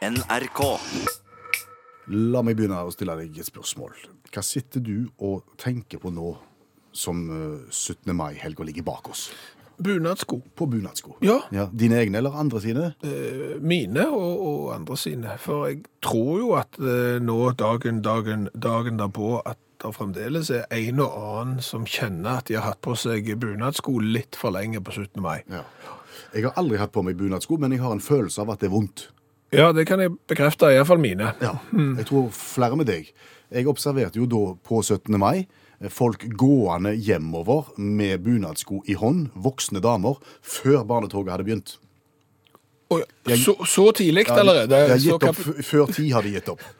NRK. La meg begynne å stille deg et spørsmål. Hva sitter du og tenker på nå som eh, 17. mai-helga ligger bak oss? Bunadsko. På bunadsko. Ja. Dine egne eller andre sine? Eh, Mine og, og andre sine. For jeg tror jo at eh, nå dagen, dagen, dagen derpå at det fremdeles er en og annen som kjenner at de har hatt på seg bunadsko litt for lenge på 17. mai. Ja. Jeg har aldri hatt på meg bunadsko, men jeg har en følelse av at det er vondt. Ja, det kan jeg bekrefte, iallfall mine. Ja, Jeg tror flere med deg. Jeg observerte jo da på 17. mai folk gående hjemover med bunadsko i hånd, voksne damer, før barnetoget hadde begynt. Oi, Jeg- så, så tidlig allerede? De har Så gitt opp, kap- f- før tid har de gitt opp.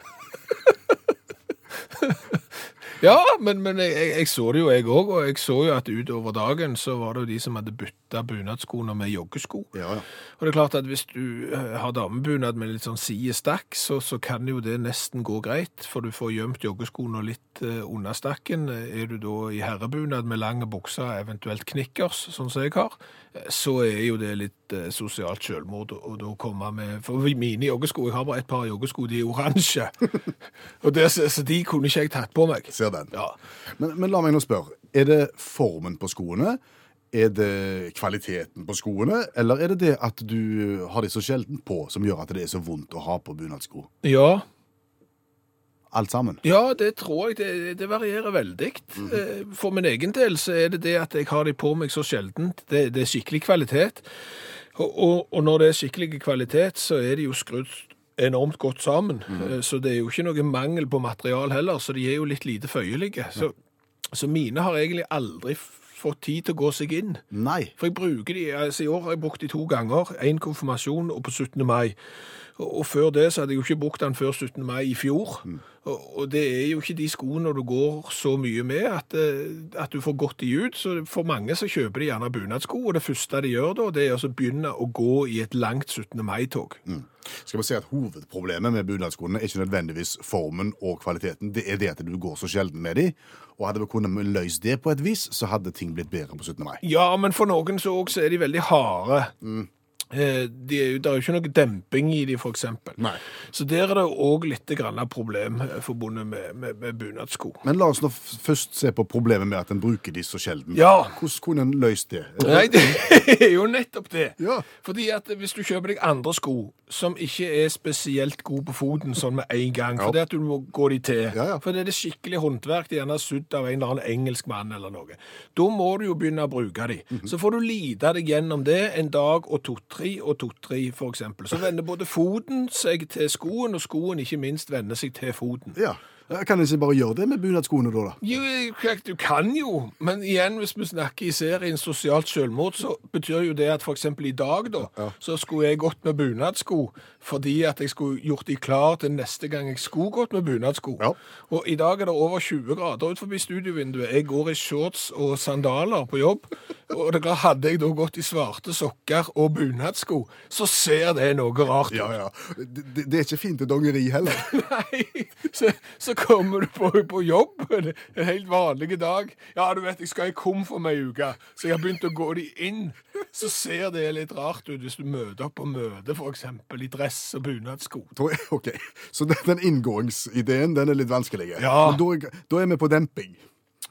Ja, men, men jeg, jeg, jeg så det jo, jeg òg. Og jeg så jo at utover dagen så var det jo de som hadde bytta bunadskoene med joggesko. Ja, ja. Og det er klart at hvis du eh, har damebunad med litt sånn sidestakk, så, så kan jo det nesten gå greit, for du får gjemt joggeskoene litt eh, under stakken. Er du da i herrebunad med lange bukser, eventuelt knickers, sånn som jeg har, eh, så er jo det litt sosialt selvmord å da komme med For mine joggesko, jeg har bare et par joggesko, de er oransje. og det, så, så de kunne ikke jeg tatt på meg. Ser den. Ja. Men, men la meg nå spørre. Er det formen på skoene? Er det kvaliteten på skoene? Eller er det det at du har de så sjelden på, som gjør at det er så vondt å ha på bunadsko? ja. Alt sammen? Ja, det tror jeg. Det, det varierer veldig. Eh, For min egen del så er det det at jeg har de på meg så sjelden. Det, det er skikkelig kvalitet. Og, og, og når det er skikkelig kvalitet, så er de jo skrudd enormt godt sammen. Eh, Så det er jo ikke noe mangel på material heller, så de er jo litt lite føyelige. Så, så mine har egentlig aldri fått tid til å gå seg inn. Nei. For jeg bruker de, altså I år har jeg brukt de to ganger. En konfirmasjon og på 17. mai. Og, før det så hadde jeg jo ikke brukt den før 17. mai i fjor. Og, og det er jo ikke de skoene du går så mye med at, eh, at du får godt de ut. Så for mange så kjøper de gjerne bunadsko, og det første de gjør da, det er altså å begynne å gå i et langt 17. mai-tog. Skal vi si at Hovedproblemet med bunadskoene er ikke nødvendigvis formen og kvaliteten. Det er det at du går så sjelden med de. Og hadde vi kunnet løst det på et vis, så hadde ting blitt bedre på 17. mai. Ja, men for noen så også er de veldig harde. Eh, De er jo, det er ikke noe demping i de, for. Nei. Så der er det òg litt grann problem eh, forbundet med, med, med bunadsko. Men la oss nå f- først se på problemet med at en bruker de så sjelden. Ja. Hvordan kunne en løst det? Nei, det er jo nettopp det. Ja. Fordi at hvis du kjøper deg andre sko som ikke er spesielt gode på foten sånn med en gang, Ja. det at du må gå de til, Ja, ja. for det er det skikkelig håndverk, de gjerne er sydd av en eller annen engelsk mann eller noe, da må du jo begynne å bruke de. Mhm. Så får du lide deg gjennom det en dag og to-tre og to-tre eksempel. Så vender både foten seg til skoen, og skoen ikke minst vender seg til foten. Ja. Kan en ikke bare gjøre det med bunadskoene da? da? Jo, du kan jo, men igjen, hvis vi snakker i serien sosialt selvmord, så betyr jo det at eksempel i dag da, så skulle jeg gått med bunadsko, fordi at jeg skulle gjort de klar til neste gang jeg skulle gått med bunadsko. Ja. Og i dag er det over 20 grader ut forbi studiovinduet. Jeg går i shorts og sandaler på jobb, og det klart, hadde jeg da gått i svarte sokker og bunadsko, så ser det noe rart ut. Ja, ja. Det, det, det er ikke fint til dongeri heller. Nei, så, så kommer du på, på jobb en, en helt vanlig dag. Ja, du vet, jeg skal i komf om ei uke, så jeg har begynt å gå de inn. Så ser det litt rart ut hvis du møter opp på møte, eksempel, i dress og bunadsko. Ok, Så den, den inngåingsideen den er litt vanskelig. Ja. Men da, da er vi på demping.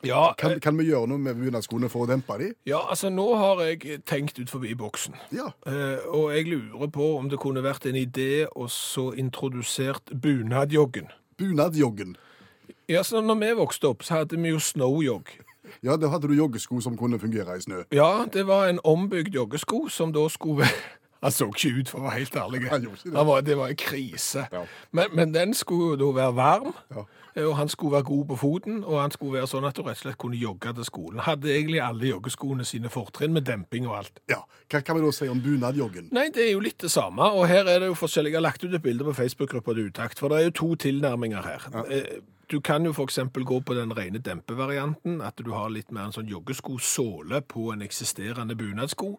Ja, Kan, eh, kan vi gjøre noe med bunadskoene for å dempe de? ja, altså nå har jeg tenkt ut forbi boksen. Ja. Eh, og jeg lurer på om det kunne vært en idé å så introdusert bunadjoggen. Bunadjoggen. Ja, så når vi vokste opp, så hadde vi jo snowjogg. Ja, da hadde du joggesko som kunne fungere i snø. Ja, det var en ombygd joggesko som da skulle Han så ikke ut, for å være helt ærlig. Han gjorde ikke det. Var, det var en krise. Ja. Men, men den skulle da være varm, Ja. og han skulle være god på foten, og han skulle være sånn at du rett og slett kunne jogge til skolen. Hadde egentlig alle joggeskoene sine fortrinn med demping og alt. Ja. Hva kan vi da si om bunadjoggen? Nei, det er jo litt det samme, og her er det jo forskjellig. Jeg har lagt ut et bilde på Facebook-gruppa til Utakt, for det er jo to tilnærminger her. Eh, Du kan jo f.eks. gå på den rene dempevarianten, at du har litt mer en sånn joggeskosåle på en eksisterende bunadsko.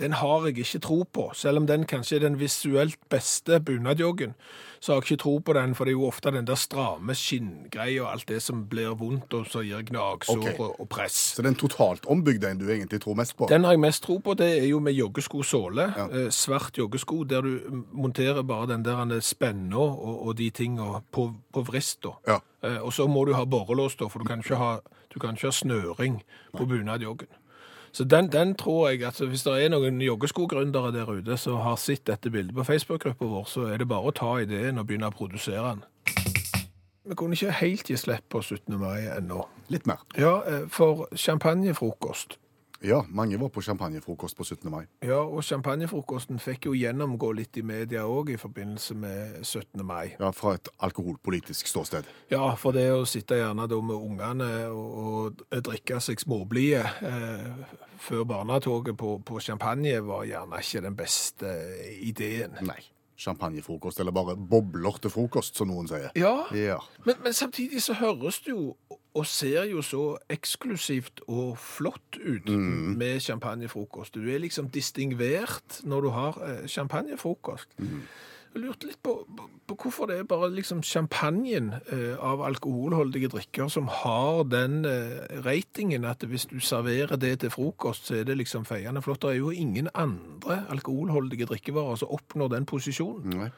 Den har jeg ikke tro på, selv om den kanskje er den visuelt beste bunadjoggen. Så har jeg ikke tro på den, for det er jo ofte den der stramme skinngreia og alt det som blir vondt og så gir gnagsår okay. og, press. Så det er en totalt ombygd en du egentlig tror mest på? Den har jeg mest tro på, det er jo med joggeskosåle. Ja. Eh, svart joggesko, der du monterer bare den der spenna og, og de tinga på, på vrista. Ja. Eh, og så må du ha borrelås, da, for du kan ikke ha, du kan ikke ha snøring på bunadjoggen. Så den, den tror jeg at hvis det er noen joggeskogründere der ute som har sett dette bildet på Facebook-gruppa vår, så er det bare å ta ideen og begynne å produsere den. Vi kunne ikke helt gi slipp på 17. mai ennå. Litt mer. Ja, eh, for champagnefrokost Ja, mange var på champagnefrokost på 17. mai. Ja, og champagnefrokosten fikk jo gjennomgå litt i media òg i forbindelse med 17. mai. Ja, Fra et alkoholpolitisk ståsted. Ja, for det å sitte gjerne da med ungene og, og drikke seg småblide eh, før barnetoget på, på champagne var gjerne ikke den beste ideen. Nei. Champagnefrokost, eller bare bobler til frokost, som noen sier. Ja, Ja. men, men samtidig så høres det jo og ser jo så eksklusivt og flott ut med champagnefrokost. Du er liksom distingvert når du har champagnefrokost. Mm. Jeg lurte litt på, på, på hvorfor det er bare liksom champagnen eh, av alkoholholdige drikker som har den eh, ratingen at hvis du serverer det til frokost, så er det liksom feiende flott. Det er jo ingen andre alkoholholdige drikkevarer som oppnår den posisjonen. Nei.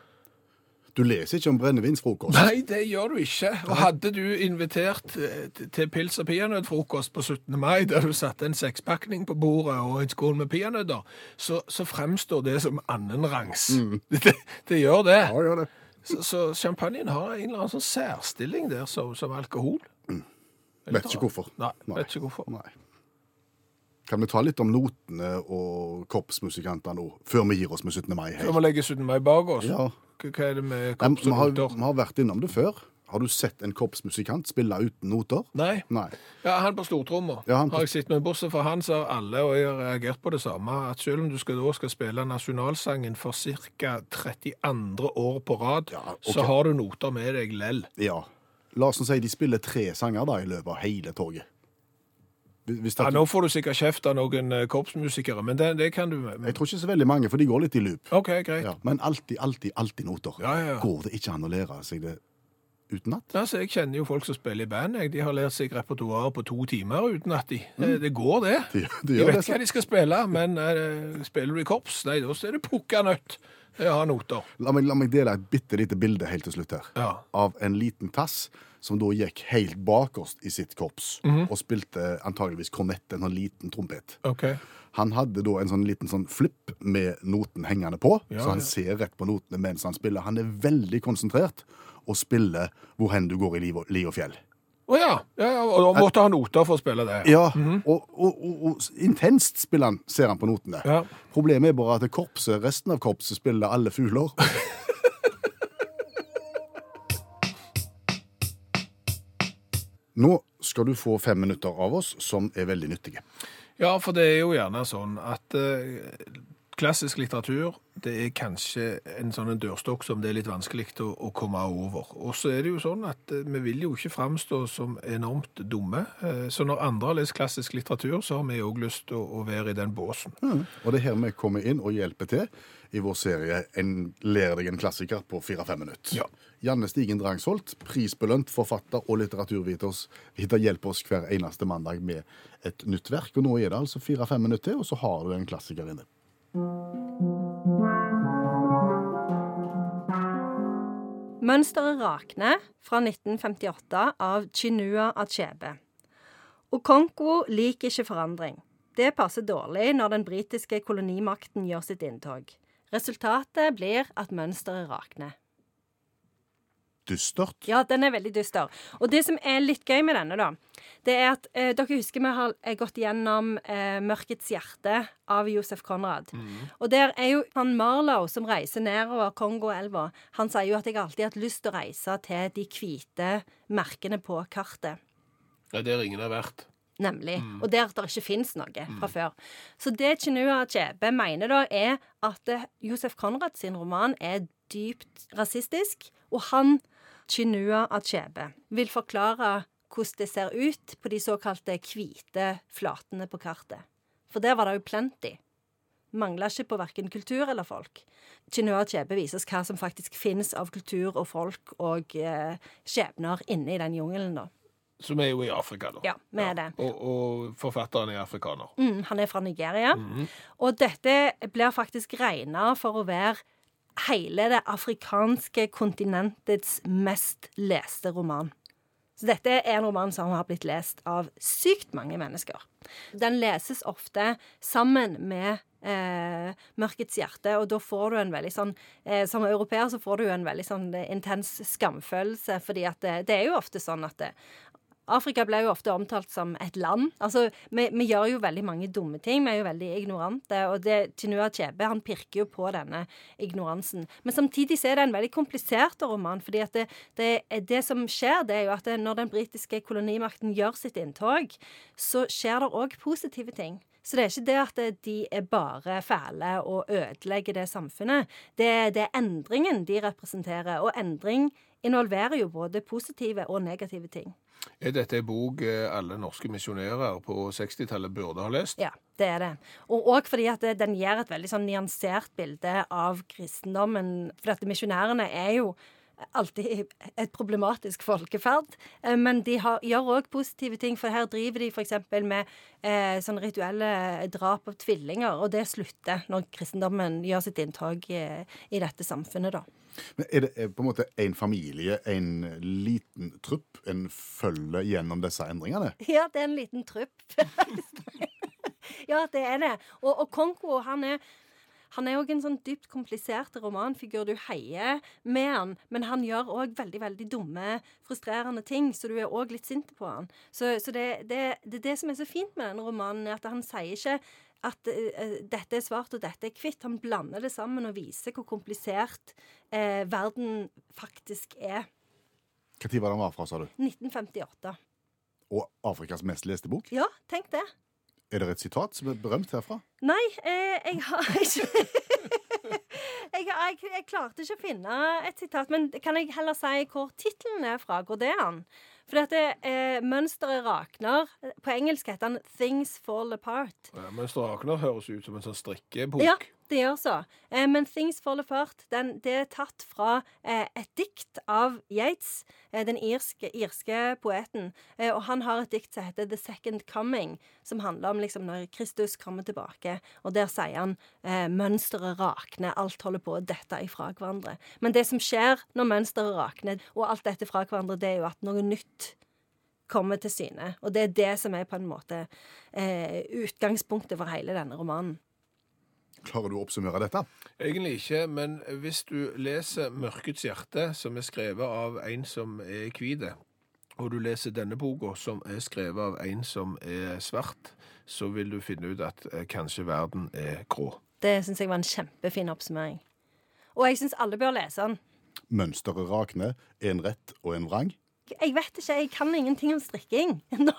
Du leser ikke om brennevinsfrokost? Nei, det gjør du ikke. Og hadde du invitert eh, til pils og peanøttfrokost på 17. mai, der du satte en sekspakning på bordet og en skål med peanøtter, så, så fremstår det som annenrangs. Det, det gjør det. Ja, gjør det. Så, så champagnen har en eller annen sånn særstilling der som, som alkohol. Vet ikke hvorfor. Nei, Nei. vet ikke hvorfor. Nei. Kan vi ta litt om notene og korpsmusikanter nå, før vi gir oss med 17. mai? Før vi legger 17. mai bak oss, Ja. Hva er det med korps og noter? vi har vært innom det før. Har du sett en korpsmusikant spille uten noter? Nei. Nei. Ja, han på stortromma Ja, på- har jeg sett med. Bortsett fra han, så har alle, og jeg har reagert på det samme, at selv om du skal, da skal spille nasjonalsangen for ca. 32. år på rad, Ja, okay. så har du noter med deg lell. Ja. La oss si de spiller tre sanger da i løpet av hele toget. Hvis Ja, nå får du sikkert kjeft av noen eh, korpsmusikere, men det, det kan du men, Jeg tror ikke så veldig mange, for de går litt i loop. OK, greit. Ja. Men alltid, alltid, alltid noter. Ja, ja, ja. Går det ikke an å lære seg det utenat? Altså, jeg kjenner jo folk som spiller i band. Jeg. De har lært seg repertoaret på to timer uten at de Mm. det, det går, det. De, de De gjør vet det. hva de skal spille, men eh, spiller du i korps, nei, da er det pukka nødt til å ha noter. La meg, la meg dele et bitte lite bilde helt til slutt her. Ja. Av en liten tass som da gikk helt bakerst i sitt korps Mhm. og spilte antageligvis kornett, en sånn liten trompet. Okay. Han hadde da en sånn liten sånn flipp med noten hengende på, Ja, så han ja. ser rett på notene mens han spiller. Han er veldig konsentrert og spiller hvor hen du går i liv og, li og fjell. Å ja. ja, ja, og da måtte ha noter for å spille det. Ja, og, og, og, og intenst spiller han, ser han på notene. Ja. Problemet er bare at korpset, resten av korpset spiller alle fugler. Nå skal du få fem minutter av oss som er veldig nyttige. Ja, for det er jo gjerne sånn at eh, klassisk litteratur det er kanskje en sånn en dørstokk som det er litt vanskelig å, å komme over. Og så er det jo sånn at eh, vi vil jo ikke framstå som enormt dumme. Eh, så når andre har lest klassisk litteratur, så har vi òg lyst til å, å være i den båsen. Og det er her vi kommer inn og hjelper til i vår serie En ler deg en klassiker på fire-fem minutter. Ja. Janne Stigen Drangsholt, prisbelønt forfatter og litteraturviter, viter hjelper oss hver eneste mandag med et nytt verk. Og nå er det altså fire-fem minutter til, og så har du en klassiker inne. Mønsteret rakner fra 1958 av Chinua Achebe. Okonko liker ikke forandring. Det passer dårlig når den britiske kolonimakten gjør sitt inntog. Resultatet blir at mønsteret rakner. Dystert. Ja, den er veldig dyster. Og det som er litt gøy med denne, da, det er at eh, dere husker vi har eh, gått gjennom eh, 'Mørkets hjerte' av Josef Conrad. Og der er jo han Marlow som reiser nedover Kongoelva. Han sier jo at jeg alltid har hatt lyst til å reise til de hvite merkene på kartet. Ja, Der ingen har vært. Nemlig. Og der det ikke fins noe fra før. Så det Chinua Achebe mener da, er at eh, Josef Conrad sin roman er dypt rasistisk. Og han, Chinua Achebe, vil forklare hvordan det ser ut på de såkalte hvite flatene på kartet. For der var det jo plenty. Mangla ikke på verken kultur eller folk. Chinua Achebe viser oss hva som faktisk finnes av kultur og folk og eh, skjebner inne i den jungelen, da. Som er jo i Afrika, da. Ja, vi er det. Og, og forfatteren er afrikaner. Mm, han er fra Nigeria. Og dette blir faktisk regna for å være hele det afrikanske kontinentets mest leste roman. Så dette er en roman som har blitt lest av sykt mange mennesker. Den leses ofte sammen med eh, 'Mørkets hjerte', og da får du en veldig sånn eh, Som europeer så får du en veldig sånn eh, intens skamfølelse, fordi at det, det er jo ofte sånn at det, Afrika ble jo ofte omtalt som et land. Altså, vi, vi gjør jo veldig mange dumme ting. Vi er jo veldig ignorante. Og det, Tinua Chebe han pirker jo på denne ignoransen. Men samtidig så er det en veldig komplisert roman. fordi at det, det, det som skjer, det er jo at når den britiske kolonimakten gjør sitt inntog, så skjer det òg positive ting. Så det er ikke det at de er bare fæle og ødelegger det samfunnet. Det, det er endringen de representerer. Og endring involverer jo både positive og negative ting. Er dette en bok eh, alle norske misjonærer på 60-tallet burde ha lest? Ja, det er det. Og òg fordi at den gir et veldig sånn nyansert bilde av kristendommen. For at misjonærene er jo alltid et problematisk folkeferd. Eh, Men de har, gjør òg positive ting, for her driver de f.eks. med eh, sånn rituelle drap av tvillinger, og det slutter når kristendommen gjør sitt inntog eh, i dette samfunnet, da. Men er det på en måte en familie, en liten trupp, en følge gjennom disse endringene? Ja, det er en liten trupp. ja, det er det. Og, og Konko, han er han er òg en sånn dypt komplisert romanfigur. Du heier med han, men han gjør òg veldig veldig dumme, frustrerende ting, så du er òg litt sint på han. Så, så det, det, det er det som er så fint med denne romanen, er at han sier ikke at uh, dette er svart og dette er hvitt. Han blander det sammen og viser hvor komplisert uh, verden faktisk er. Når var den var fra, sa du? 1958. Og Afrikas mest leste bok? Ja, tenk det. Er det et sitat som er berømt herfra? Nei, eh, jeg har ikke jeg, jeg, jeg klarte ikke å finne et sitat. Men kan jeg heller si hvor tittelen er fra? Går det an? For dette eh, mønsteret rakner. På engelsk heter den 'Things Fall Apart'. Ja, Mønsteret rakner høres ut som en sånn strikkebok. Ja, det gjør så. Eh, men 'Things Fall Apart' den, det er tatt fra eh, et dikt av Yates, eh, den irske, irske poeten. Eh, og han har et dikt som heter 'The Second Coming', som handler om liksom når Kristus kommer tilbake. Og der sier han eh, 'mønsteret rakner', alt holder på å dette ifra hverandre. Men det som skjer når mønsteret rakner, og alt dette fra hverandre, det er jo at noe nytt kommer til syne. Og det er det som er på en måte eh, utgangspunktet for hele denne romanen. Klarer du å oppsummere dette? Egentlig ikke, men hvis du leser 'Mørkets hjerte', som er skrevet av en som er hvit, og du leser denne boka, som er skrevet av en som er svart, så vil du finne ut at eh, kanskje verden er grå. Det syns jeg var en kjempefin oppsummering. Og jeg syns alle bør lese den. Mønsteret rakner, en rett og en vrang. Jeg vet ikke, jeg kan ingenting om strikking. Nå,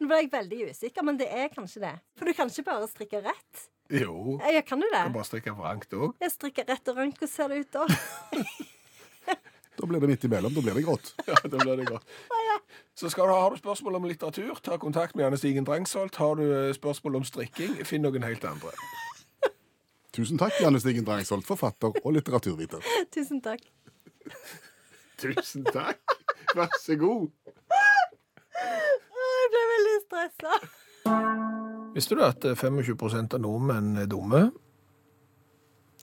Nå ble jeg veldig usikker, men det er kanskje det. For du kan ikke bare strikke rett. Jo, Ja, kan du det? kan bare strikke vrangt òg. Jeg strikker rett og rank, hvordan ser det ut da? Da blir det midt imellom. Da blir det grått. Ja, da blir det grått Så skal du, ha- har du spørsmål om litteratur, ta kontakt med Janne Stigen Drangsholt. Har du eh, spørsmål om strikking, finn noen helt andre. Tusen takk, Janne Stigen Drangsholt, forfatter og litteraturviter. Tusen takk. Tusen takk. Vær så god. Jeg ble veldig stressa. Visste du at eh, 25% av nordmenn er dumme?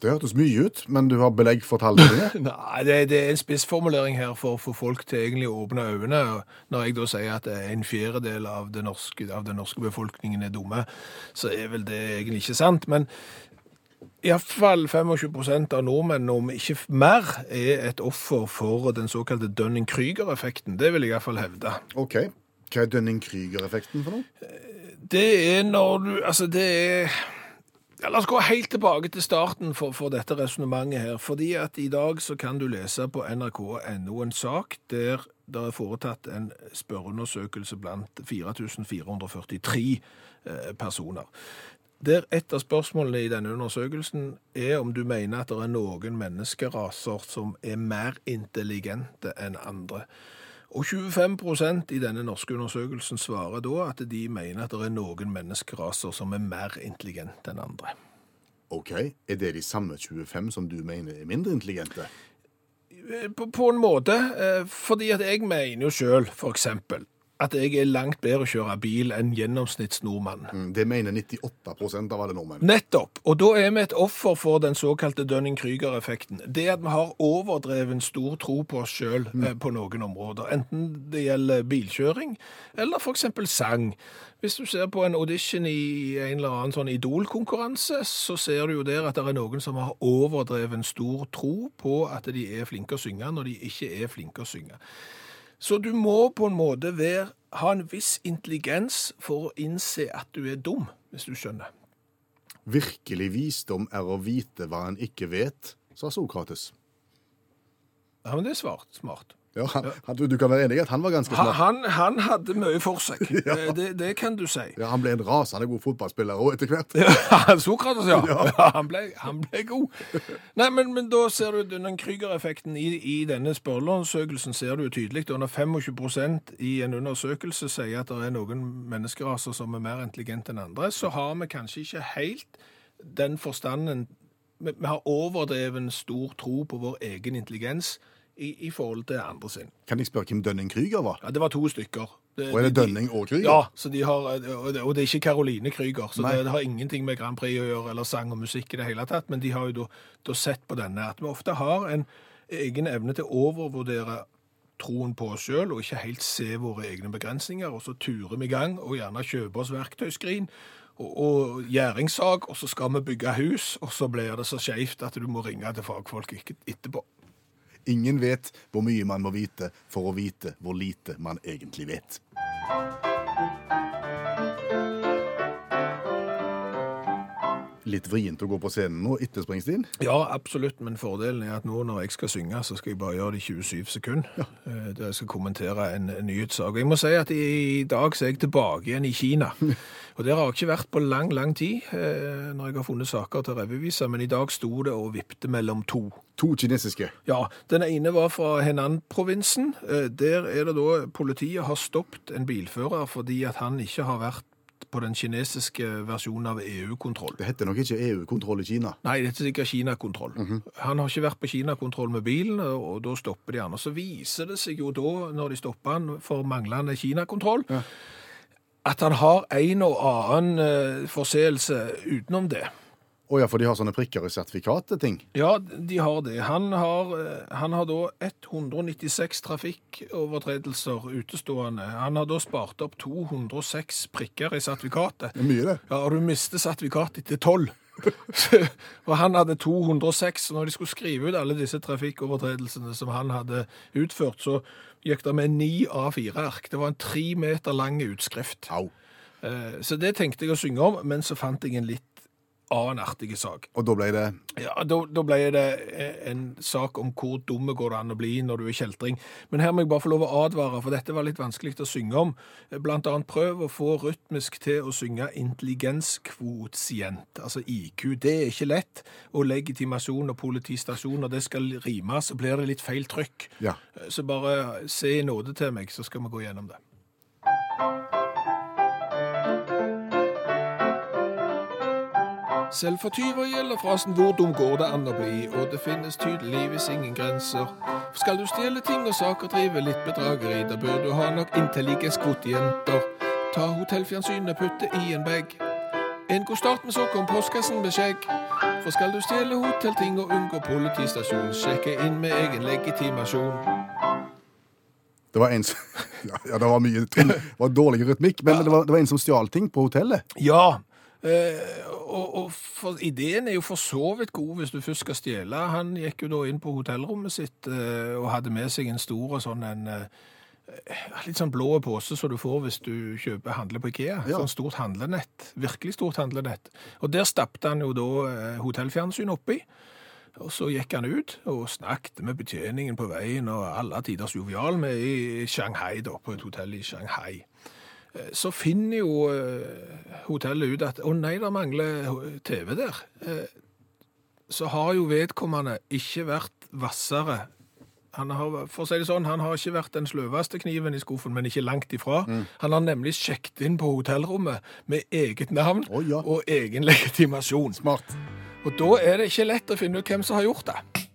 Det hørtes mye ut, men du har belegg for tallene? Nei, det, det er en spissformulering her for å få folk til egentlig å åpne øynene. Når jeg da sier at en fjerdedel av, det norske, av den norske befolkningen er dumme, så er vel det egentlig ikke sant. Men iallfall 25% av nordmenn, om ikke mer, er et offer for den såkalte Dunning-Krüger-effekten. Det vil jeg iallfall hevde. OK. Hva er Dunning-Krüger-effekten for noe? Det er når du Altså, det er ja, La oss gå helt tilbake til starten for, for dette resonnementet her. Fordi at i dag så kan du lese på nrk.no en sak der det er foretatt en spørreundersøkelse blant 4443 eh, personer. Der et av spørsmålene i denne undersøkelsen er om du mener at det er noen menneskeraser som er mer intelligente enn andre. Og 25% i denne norske undersøkelsen svarer da at de mener at det er noen menneskeraser som er mer intelligente enn andre. OK, er det de samme 25 som du mener er mindre intelligente? På, på en måte, eh, fordi at jeg mener jo sjøl, for eksempel, at jeg er langt bedre å kjøre bil enn gjennomsnittsnordmann. Mm, Det mener 98% av alle nordmenn. Nettopp. Og da er vi et offer for den såkalte Dunning-Krüger-effekten. Det at vi har overdreven stor tro på oss sjøl eh, på noen områder. Enten det gjelder bilkjøring eller f.eks. sang. Hvis du ser på en audition i en eller annen sånn Idol-konkurranse, så ser du jo der at det er noen som har overdreven stor tro på at de er flinke å synge, når de ikke er flinke å synge. Så du må på en måte være, ha en viss intelligens for å innse at du er dum, hvis du skjønner. Virkelig visdom er å vite hva en ikke vet, sa Sokrates. Ja, men det er svart, smart. Ja, han, han, du, du kan være enig i at han var ganske smart. han, han hadde mye for seg. ja. det, det kan du si. Ja, han ble en rasende god fotballspiller òg etter hvert. Ja, Sokrates, ja. ja han, ble, han ble god. Nei, men, men da ser du den Krüger-effekten i, i denne spørreundersøkelsen ser du tydelig. Under når 25% i en undersøkelse sier at det er noen menneskeraser som er mer intelligente enn andre, så har vi kanskje ikke helt den forstanden Vi, vi har overdreven stor tro på vår egen intelligens i, i forhold til andre sin. Kan jeg spørre hvem Dønning Krüger var? Ja, det var to stykker. Det, Og er det de- Dunning og Krüger? Ja, så de har, og det er ikke Caroline Krüger, så det, det har ingenting med Grand Prix å gjøre, eller sang og musikk i det hele tatt, men de har jo da, sett på denne, at vi ofte har en egen evne til å overvurdere troen på oss selv, og ikke helt se våre egne begrensninger, og så turer vi i gang, og gjerne kjøper oss verktøyskrin, og, og gjæringssag, og så skal vi bygge hus, og så blir det så skeivt at du må ringe til fagfolk etterpå. Ingen vet hvor mye man må vite for å vite hvor lite man egentlig vet. Litt vrient å gå på scenen nå etter Springsteen. Ja, absolutt, men fordelen er at nå når jeg skal synge, så skal jeg bare gjøre det i 27 sekunder. Ja. Der jeg skal kommentere en, nyhetssak. Jeg må si at i, i dag så er jeg tilbake igjen i Kina. Og der har jeg ikke vært på lang, lang tid, eh, når jeg har funnet saker til revyvisa, men i dag sto det og vippet mellom to. To kinesiske. Ja, den ene var fra Henan-provinsen. Eh, Der er det da politiet har stoppet en bilfører fordi at han ikke har vært på den kinesiske versjonen av EU-kontroll. Det heter nok ikke EU-kontroll i Kina. Nei, det heter sikkert Kina-kontroll. Han har ikke vært på Kina-kontroll med bilen, og da stopper de han. Og så viser det seg jo da, når de stopper han for manglende Kina-kontroll, at han har en og annen eh, forseelse utenom det. Å ja, for de har sånne prikker i sertifikatet, ting. Ja, de har det. Han har, eh, han har da 196 trafikkovertredelser utestående. Han har da spart opp 206 prikker i sertifikatet. Det er mye, det. Ja, og du mister sertifikatet etter 12. og han hadde 206, så når de skulle skrive ut alle disse trafikkovertredelsene som han hadde utført, så gikk det med 9 av 4 ark. Det var en tre meter lang utskrift. Au. Eh, Så det tenkte jeg å synge om, men så fant jeg en litt annen artig sak. Og da ble det Ja, da, da ble det eh, en sak om hvor dumme går det an å bli når du er kjeltring. Men her må jeg bare få lov å advare, for dette var litt vanskelig å synge om. Blant annet prøv å få rytmisk til å synge intelligenskvotient, altså IQ. Det er ikke lett. Og legitimasjon og politistasjon, og det skal rimes, så blir det litt feil trykk. Ja. Så bare se i nåde til meg, så skal vi gå gjennom det. Selv for tyver gjelder frasen 'hvor dum går det an å bli', og det finnes tydeligvis ingen grenser. For skal du stjele ting og saker, drive litt bedrageri, da bør du ha nok intelligenskvotienter. Ta hotellfjernsynet, putte i en bag. En god start, men så kom postkassen med skjegg. For skal du stjele hotellting og unngå politistasjon, sjekke inn med egen legitimasjon. Det var en som Ja, ja det var mye. Det var dårlig rytmikk, men det var, det var en som stjal ting på hotellet. Ja, eh, og, og for, ideen er jo for så vidt god hvis du først skal stjele. Han gikk jo da inn på hotellrommet sitt eh, og hadde med seg en stor sånn en eh, Litt sånn blå pose som du får hvis du kjøper handler på Ikea. Ja. Sånn stort handlenett. Virkelig stort handlenett. Og der stappet han jo da eh, hotellfjernsyn oppi. Og så gikk han ut og snakket med betjeningen på veien, og alle tiders jovial med i Shanghai, da, på et hotell i Shanghai. Så finner jo eh, hotellet ut at å nei, det mangler TV der. Eh, Så har jo vedkommende ikke vært hvassere. Han har, for å si det sånn, han har ikke vært den sløveste kniven i skuffen, men ikke langt ifra. Han har nemlig sjekket inn på hotellrommet med eget navn oh, ja. og egen legitimasjon. Smart. Og da er det ikke lett å finne ut hvem som har gjort det.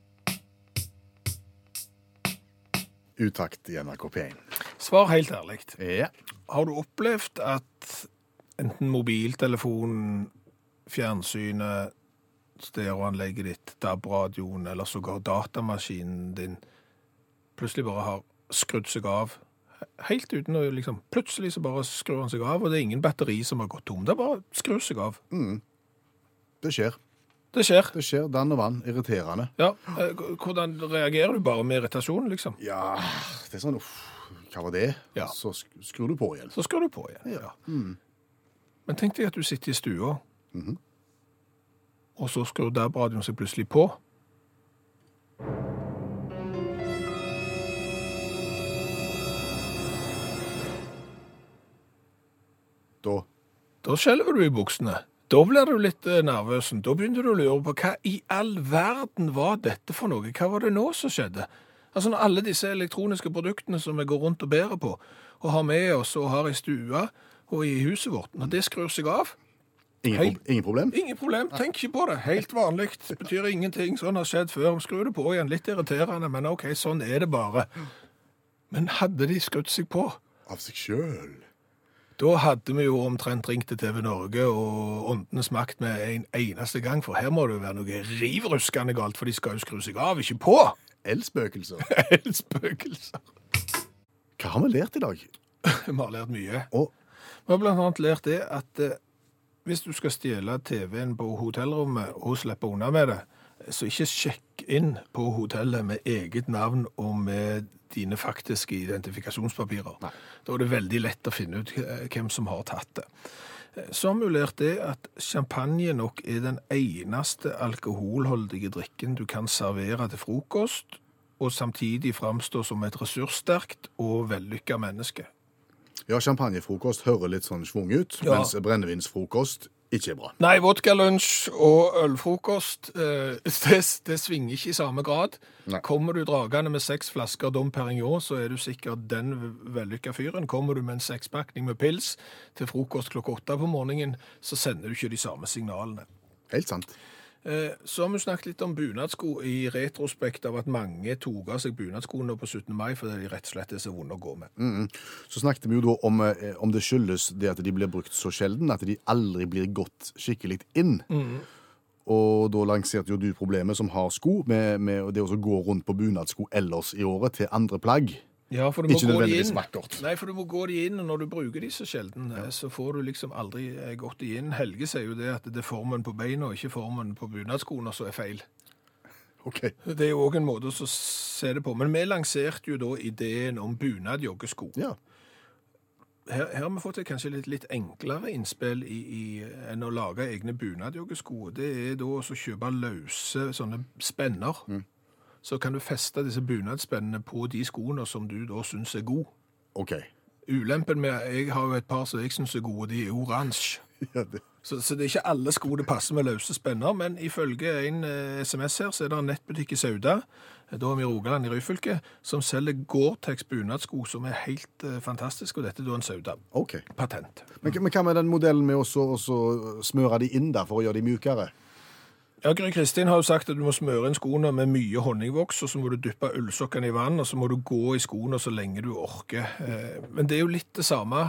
Utakt i NRK P1. Svar helt ærlig. Ja. Har du opplevd at enten mobiltelefonen, fjernsynet, stereoanlegget ditt, DAB-radioen eller sågar datamaskinen din plutselig bare har skrudd seg av? Helt uten å liksom Plutselig så bare skrur han seg av, og det er ingen batteri som har gått tom. Det bare skrur seg av. Det skjer. Det skjer. Det skjer. Dann og vann. Irriterende. Ja. eh, Hvordan reagerer du bare med irritasjon, liksom? Ja, det er sånn uff, hva var det? Ja. Så sk- skrur du på igjen. Så skrur du på igjen. Ja. Men tenk deg at du sitter i stua, og så skrur DAB-radioen seg plutselig på. Da Da skjelver du i buksene. Da blir du litt eh, nervøs. Da begynner du å lure på hva i all verden var dette for noe? Hva var det nå som skjedde? Altså når alle disse elektroniske produktene som vi går rundt og bærer på, og har med oss og har i stua og i huset vårt, når det skrur seg av, ingen, Hei. pro ingen problem? ingen problem, tenk ikke på det. Helt vanlig, betyr ingenting. Sånn har skjedd før. Skru det på igjen, litt irriterende, men ok, sånn er det bare. Men hadde de skrudd seg på, Av seg sjøl. Da hadde vi jo omtrent ringt til TV Norge og åndenes makt med en eneste gang, for her må det jo være noe rivruskende galt, for de skal jo skru seg av, ikke på! Elspøkelser. Spøkelser. Hva har vi lært i dag? Vi har lært mye. Og Vi har blant annet lært det at eh, hvis du skal stjele TV-en på hotellrommet og slippe unna med det, så ikke sjekk inn på hotellet med eget navn og med dine faktiske identifikasjonspapirer. Nei. Da er det veldig lett å finne ut eh, hvem som har tatt det. Så har vi lært det at champagne nok er den eneste alkoholholdige drikken du kan servere til frokost, og samtidig framstå som et ressurssterkt og vellykka menneske. ja, champagnefrokost hører litt sånn svung ut, Ja. mens brennevinsfrokost ikke er bra. Nei, vodkalunsj og ølfrokost, eh, det, det svinger ikke i samme grad. Nei. Kommer du dragende med seks flasker Dom Perignon, så er du sikkert den vellykka fyren. Kommer du med en sekspakning med pils til frokost klokka åtte på morgenen, så sender du ikke de samme signalene. Helt sant. Eh, Så har vi snakket litt om bunadsko i retrospekt av at mange tok av seg bunadskoene på 17. mai fordi de rett og slett er så vonde å gå med. Så snakket vi jo da om, eh, om det skyldes det at de blir brukt så sjelden at de aldri blir gått skikkelig inn. Og da lanserte jo du problemet som har sko, med, med det å gå rundt på bunadsko ellers i året til andre plagg. Ja, for du må Ikke gå de nødvendigvis inn. vakkert. Nei, for du må gå de inn, og når du bruker de så sjelden, eh, så får du liksom aldri eh, gått de inn. Helge sier jo det at det er formen på beina, og ikke formen på bunadskoene som er feil. Ok. Det er jo òg en måte å se det på. Men vi lanserte jo da ideen om bunadjoggesko. Ja. Her, her har vi fått et kanskje litt, litt enklere innspill i, i, enn å lage egne bunadjoggesko. Det er da å kjøpe løse sånne spenner. Så kan du feste disse bunadsspennene på de skoene som du da syns er gode. OK. Ulempen med Jeg har jo et par som jeg syns er gode, de er oransje. Ja, det. Så, så det er ikke alle sko det passer med løse spenner, men ifølge en eh, SMS her, så er det en nettbutikk i Sauda, eh, da er vi i Rogaland i Ryfylke, som selger Gore-Tex bunadsko som er helt eh, fantastisk, og dette er da en OK. Sauda-patent. Men, men hva med den modellen med å smøre de inn der for å gjøre de mykere? Ja, Gry Kristin har jo sagt at du må smøre inn skoene med mye honningvoks, og så må du dyppe ullsokkene i vann, og så må du gå i skoene så lenge du orker. Eh, Men det er jo litt det samme.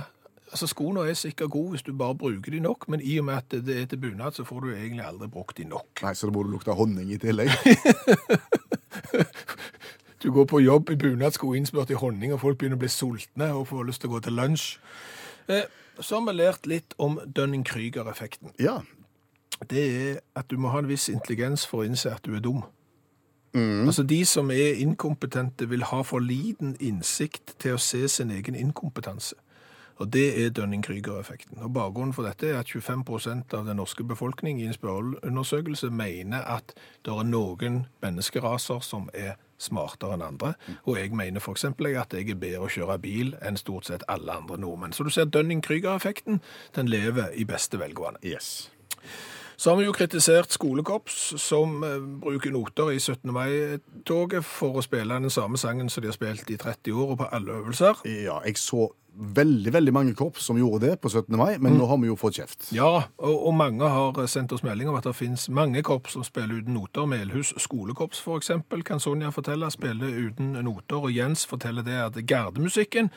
Altså, Skoene er sikkert gode hvis du bare bruker de nok, men i og med at det er til bunad, så får du egentlig aldri brukt de nok. Nei, så da må du lukte honning i tillegg. Du går på jobb i bunadsko innspurt i honning, og folk begynner å bli sultne og får lyst til å gå til lunsj. Eh, Så har vi lært litt om Dunning-Krüger-effekten. Ja. Det er at du må ha en viss intelligens for å innse at du er dum. Altså De som er inkompetente, vil ha for liten innsikt til å se sin egen inkompetanse. Og Det er Dunning-Krüger-effekten. Og Bakgrunnen for dette er at 25% av den norske befolkning i en spørreundersøkelse mener at det er noen menneskeraser som er smartere enn andre. Og jeg mener f.eks. at jeg er bedre å kjøre bil enn stort sett alle andre nordmenn. Så du ser Dunning-Krüger-effekten, den lever i beste velgående. Yes. Så har vi jo kritisert skolekorps som eh, bruker noter i 17. mai-toget for å spille den samme sangen som de har spilt i 30 år og på alle øvelser. Ja, jeg så veldig, veldig mange korps som gjorde det på 17. mai, men nå har vi jo fått kjeft. Ja, og, og mange har sendt oss melding om at det finnes mange korps som spiller uten noter. Melhus skolekorps eksempel, kan Sonja fortelle, spiller uten noter. Og Jens forteller det at gardemusikken,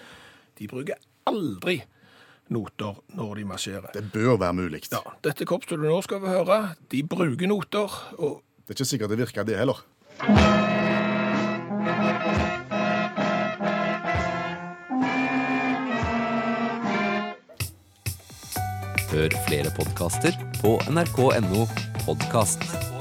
de bruker aldri noter når de marsjerer. Det bør være mulig. Ja, dette korpset du nå skal få høre, de bruker noter, og Det er ikke sikkert det virker, det heller. Hør flere podkaster på nrk.no podkast.